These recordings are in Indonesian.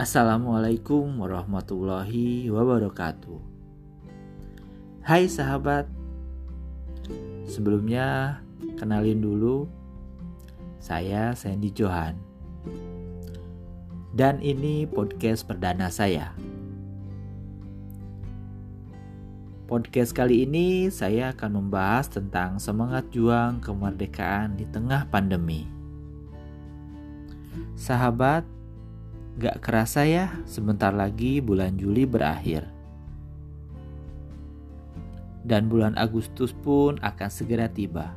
Assalamualaikum warahmatullahi wabarakatuh. Hai sahabat, sebelumnya kenalin dulu, saya Sandy Johan, dan ini podcast perdana saya. Podcast kali ini saya akan membahas tentang semangat juang kemerdekaan di tengah pandemi. Sahabat, Gak kerasa ya, sebentar lagi bulan Juli berakhir. Dan bulan Agustus pun akan segera tiba.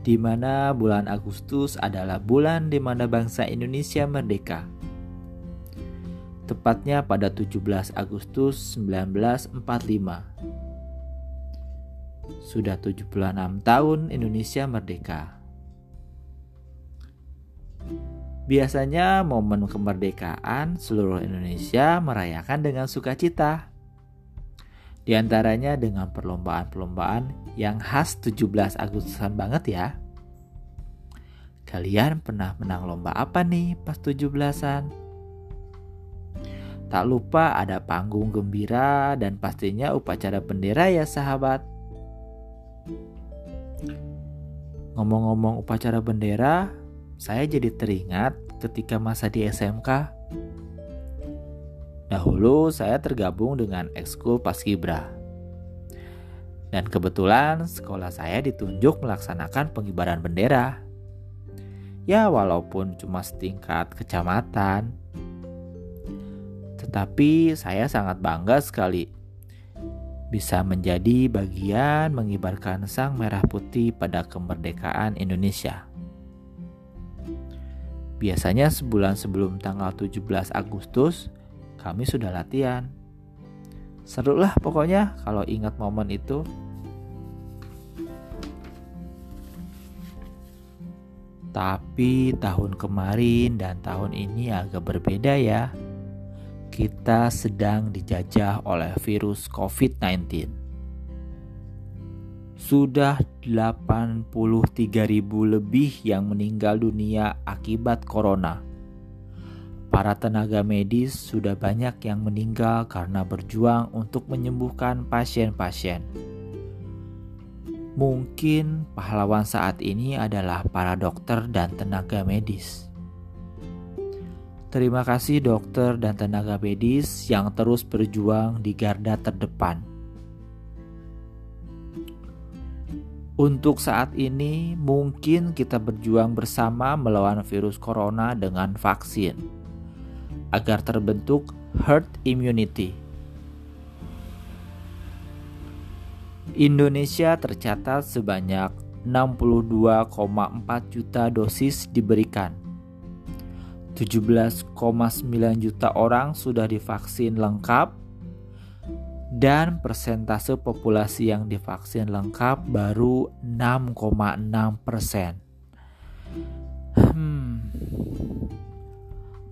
Di mana bulan Agustus adalah bulan di mana bangsa Indonesia merdeka. Tepatnya pada 17 Agustus 1945. Sudah 76 tahun Indonesia merdeka. Biasanya momen kemerdekaan seluruh Indonesia merayakan dengan sukacita. Di antaranya dengan perlombaan-perlombaan yang khas 17 Agustusan banget ya. Kalian pernah menang lomba apa nih pas 17-an? Tak lupa ada panggung gembira dan pastinya upacara bendera ya sahabat. Ngomong-ngomong upacara bendera, saya jadi teringat ketika masa di SMK. Dahulu saya tergabung dengan ekskul Paskibra. Dan kebetulan sekolah saya ditunjuk melaksanakan pengibaran bendera. Ya walaupun cuma setingkat kecamatan. Tetapi saya sangat bangga sekali bisa menjadi bagian mengibarkan sang merah putih pada kemerdekaan Indonesia. Biasanya sebulan sebelum tanggal 17 Agustus kami sudah latihan. Seru lah pokoknya kalau ingat momen itu. Tapi tahun kemarin dan tahun ini agak berbeda ya. Kita sedang dijajah oleh virus COVID-19 sudah 83 ribu lebih yang meninggal dunia akibat corona. Para tenaga medis sudah banyak yang meninggal karena berjuang untuk menyembuhkan pasien-pasien. Mungkin pahlawan saat ini adalah para dokter dan tenaga medis. Terima kasih dokter dan tenaga medis yang terus berjuang di garda terdepan Untuk saat ini, mungkin kita berjuang bersama melawan virus corona dengan vaksin agar terbentuk herd immunity. Indonesia tercatat sebanyak 62,4 juta dosis diberikan. 17,9 juta orang sudah divaksin lengkap dan persentase populasi yang divaksin lengkap baru 6,6 persen. Hmm,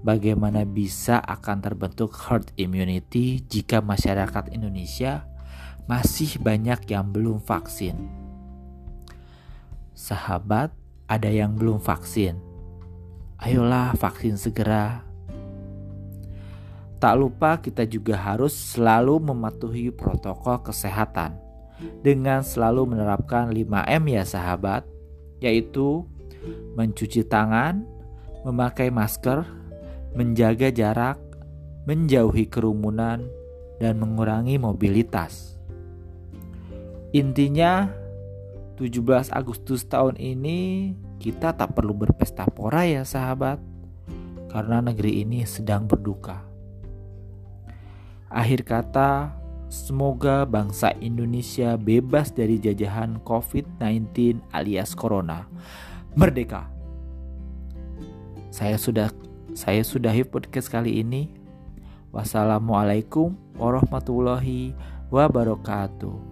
bagaimana bisa akan terbentuk herd immunity jika masyarakat Indonesia masih banyak yang belum vaksin? Sahabat, ada yang belum vaksin. Ayolah vaksin segera Tak lupa kita juga harus selalu mematuhi protokol kesehatan dengan selalu menerapkan 5M ya sahabat, yaitu mencuci tangan, memakai masker, menjaga jarak, menjauhi kerumunan, dan mengurangi mobilitas. Intinya, 17 Agustus tahun ini kita tak perlu berpesta pora ya sahabat, karena negeri ini sedang berduka. Akhir kata, semoga bangsa Indonesia bebas dari jajahan COVID-19 alias Corona. Merdeka. Saya sudah saya sudahi podcast kali ini. Wassalamualaikum warahmatullahi wabarakatuh.